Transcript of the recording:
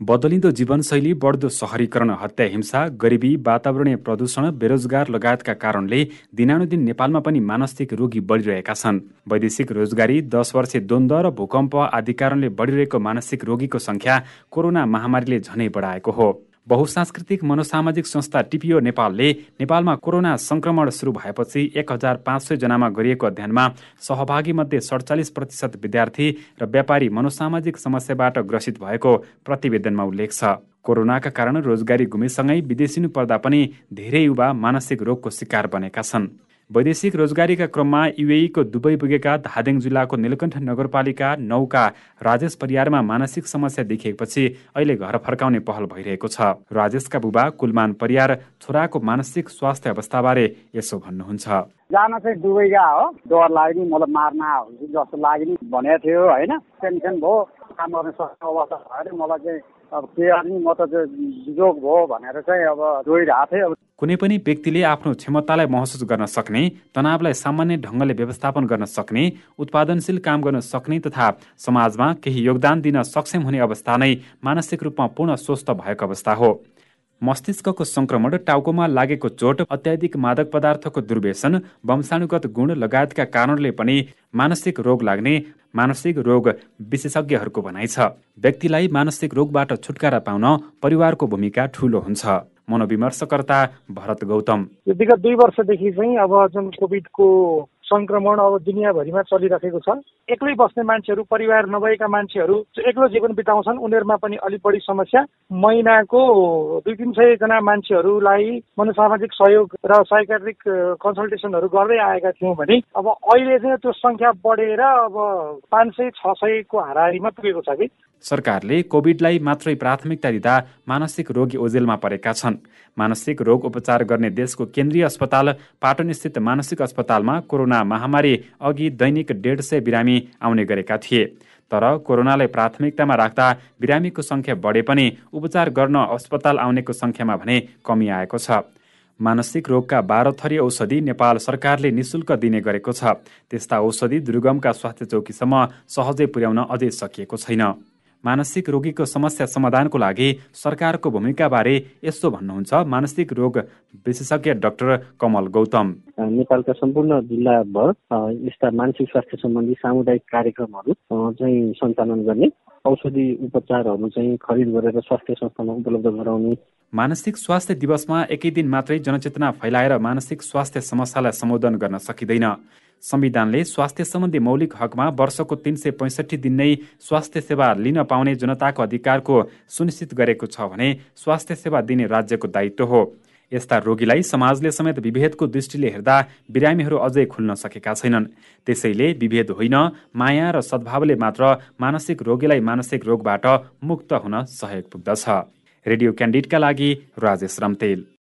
बदलिँदो जीवनशैली बढ्दो सहरीकरण हत्या हिंसा गरिबी वातावरणीय प्रदूषण बेरोजगार लगायतका कारणले दिनानुदिन नेपालमा पनि मानसिक रोगी बढिरहेका छन्। वैदेशिक रोजगारी दस वर्षे द्वन्द र भूकम्प आदि कारणले बढिरहेको मानसिक रोगीको संख्या कोरोना महामारीले झनै बढाएको हो। बहुसांस्कृतिक मनोसामाजिक संस्था टिपिओ नेपालले नेपालमा कोरोना संक्रमण सुरु भएपछि एक हजार पाँच सय जनामा गरिएको अध्ययनमा सहभागी मध्ये सडचालिस प्रतिशत विद्यार्थी र व्यापारी मनोसामाजिक समस्याबाट ग्रसित भएको प्रतिवेदनमा उल्लेख छ। कोरोनाका कारण रोजगारी गुमेसँगै विदेशिनु पर्दा पनि धेरै युवा मानसिक रोगको शिकार बनेका छन्। वैदेशिक रोजगारीका क्रममा युएको दुबई पुगेका धादिङ जिल्लाको नीलकण्ठ नगरपालिका नौका राजेश परियारमा मानसिक समस्या देखिएपछि अहिले घर फर्काउने पहल भइरहेको छ। राजेशका बुबा कुलमान परियार छोराको मानसिक स्वास्थ्य अवस्थाबारे यसो भन्नुहुन्छ। जान चाहिँ दुबई गएको हो। डर लाग्यो नि मलाई मार्न जस्तो लाग्यो नि भनेको थियो होइन। टेन्सन भयो काम गर्ने अवस्था भयो मलाई चाहिँ अब के गर्ने म त जोग भयो भनेर चाहिँ अब जोइरहेको थिएँ। कुनै पनि व्यक्तिले आफ्नो क्षमतालाई महसुस गर्न सक्ने तनावलाई सामान्य ढङ्गले व्यवस्थापन गर्न सक्ने उत्पादनशील काम गर्न सक्ने तथा समाजमा केही योगदान दिन सक्षम हुने अवस्था नै मानसिक रूपमा पूर्ण स्वस्थ भएको अवस्था हो। मस्तिष्कको संक्रमण टाउकोमा लागेको चोट अत्याधिक मादक पदार्थको दुर्व्यसन वंशानुगत गुण लगायतका कारणले पनि मानसिक रोग लाग्ने मानसिक रोग विशेषज्ञहरूको भनाइ छ। व्यक्तिलाई मानसिक रोगबाट छुटकारा पाउन परिवारको भूमिका ठूलो हुन्छ। मनोविमर्शकर्ता भरत गौतम। दुई वर्षदेखि चाहिँ अब जुन कोभिडको सङ्क्रमण अब दुनियाँभरिमा चलिराखेको छ। एक्लै बस्ने मान्छेहरू परिवार नभएका मान्छेहरू एक्लो जीवन बिताउँछन् उनीहरूमा पनि अलिक बढी समस्या। महिनाको दुई तिन सयजना मान्छेहरूलाई मनोसामाजिक सहयोग र साइकेट्रिक कन्सल्टेसनहरू गर्दै आएका थियौँ भने अब अहिले चाहिँ त्यो सङ्ख्या बढेर अब पाँच सय छ सयको हाराहारीमा पुगेको छ कि। सरकारले कोभिडलाई मात्रै प्राथमिकता दिँदा मानसिक रोगी ओजेलमा परेका छन्। मानसिक रोग उपचार गर्ने देशको केन्द्रीय अस्पताल पाटनस्थित मानसिक अस्पतालमा कोरोना महामारी अघि दैनिक डेढ सय बिरामी आउने गरेका थिए। तर कोरोनालाई प्राथमिकतामा राख्दा बिरामीको सङ्ख्या बढे पनि उपचार गर्न अस्पताल आउनेको सङ्ख्यामा भने कमी आएको छ। मानसिक रोगका बाह्र थरी औषधि नेपाल सरकारले निशुल्क दिने गरेको छ। त्यस्ता औषधि दुर्गमका स्वास्थ्य चौकीसम्म सहजै पुर्याउन अझै सकिएको छैन। मानसिक रोगीको समस्या समाधानको लागि सरकारको भूमिकाबारे यस्तो भन्नुहुन्छ मानसिक रोग विशेषज्ञ डाक्टर कमल गौतम। नेपालका सम्पूर्ण जिल्लाभर यस्ता मानसिक स्वास्थ्य सम्बन्धी सामुदायिक कार्यक्रमहरू चाहिँ सञ्चालन गर्ने औषधि उपचारहरू चाहिँ खरिद गरेर स्वास्थ्य संस्थामा उपलब्ध गराउने। मानसिक स्वास्थ्य दिवसमा एकै दिन मात्रै जनचेतना फैलाएर मानसिक स्वास्थ्य समस्यालाई सम्बोधन गर्न सकिँदैन। संविधानले स्वास्थ्य सम्बन्धी मौलिक हकमा वर्षको तीन सय पैँसठी दिन नै स्वास्थ्य सेवा लिन पाउने जनताको अधिकारको सुनिश्चित गरेको छ भने स्वास्थ्य सेवा दिने राज्यको दायित्व हो। यस्ता रोगीलाई समाजले समेत विभेदको दृष्टिले हेर्दा बिरामीहरू अझै खुल्न सकेका छैनन्। त्यसैले विभेद होइन माया र सद्भावले मात्र मानसिक रोगीलाई मानसिक रोगबाट मुक्त हुन सहयोग पुग्दछ। रेडियो क्यान्डिडका लागि राजेश रम्तेल।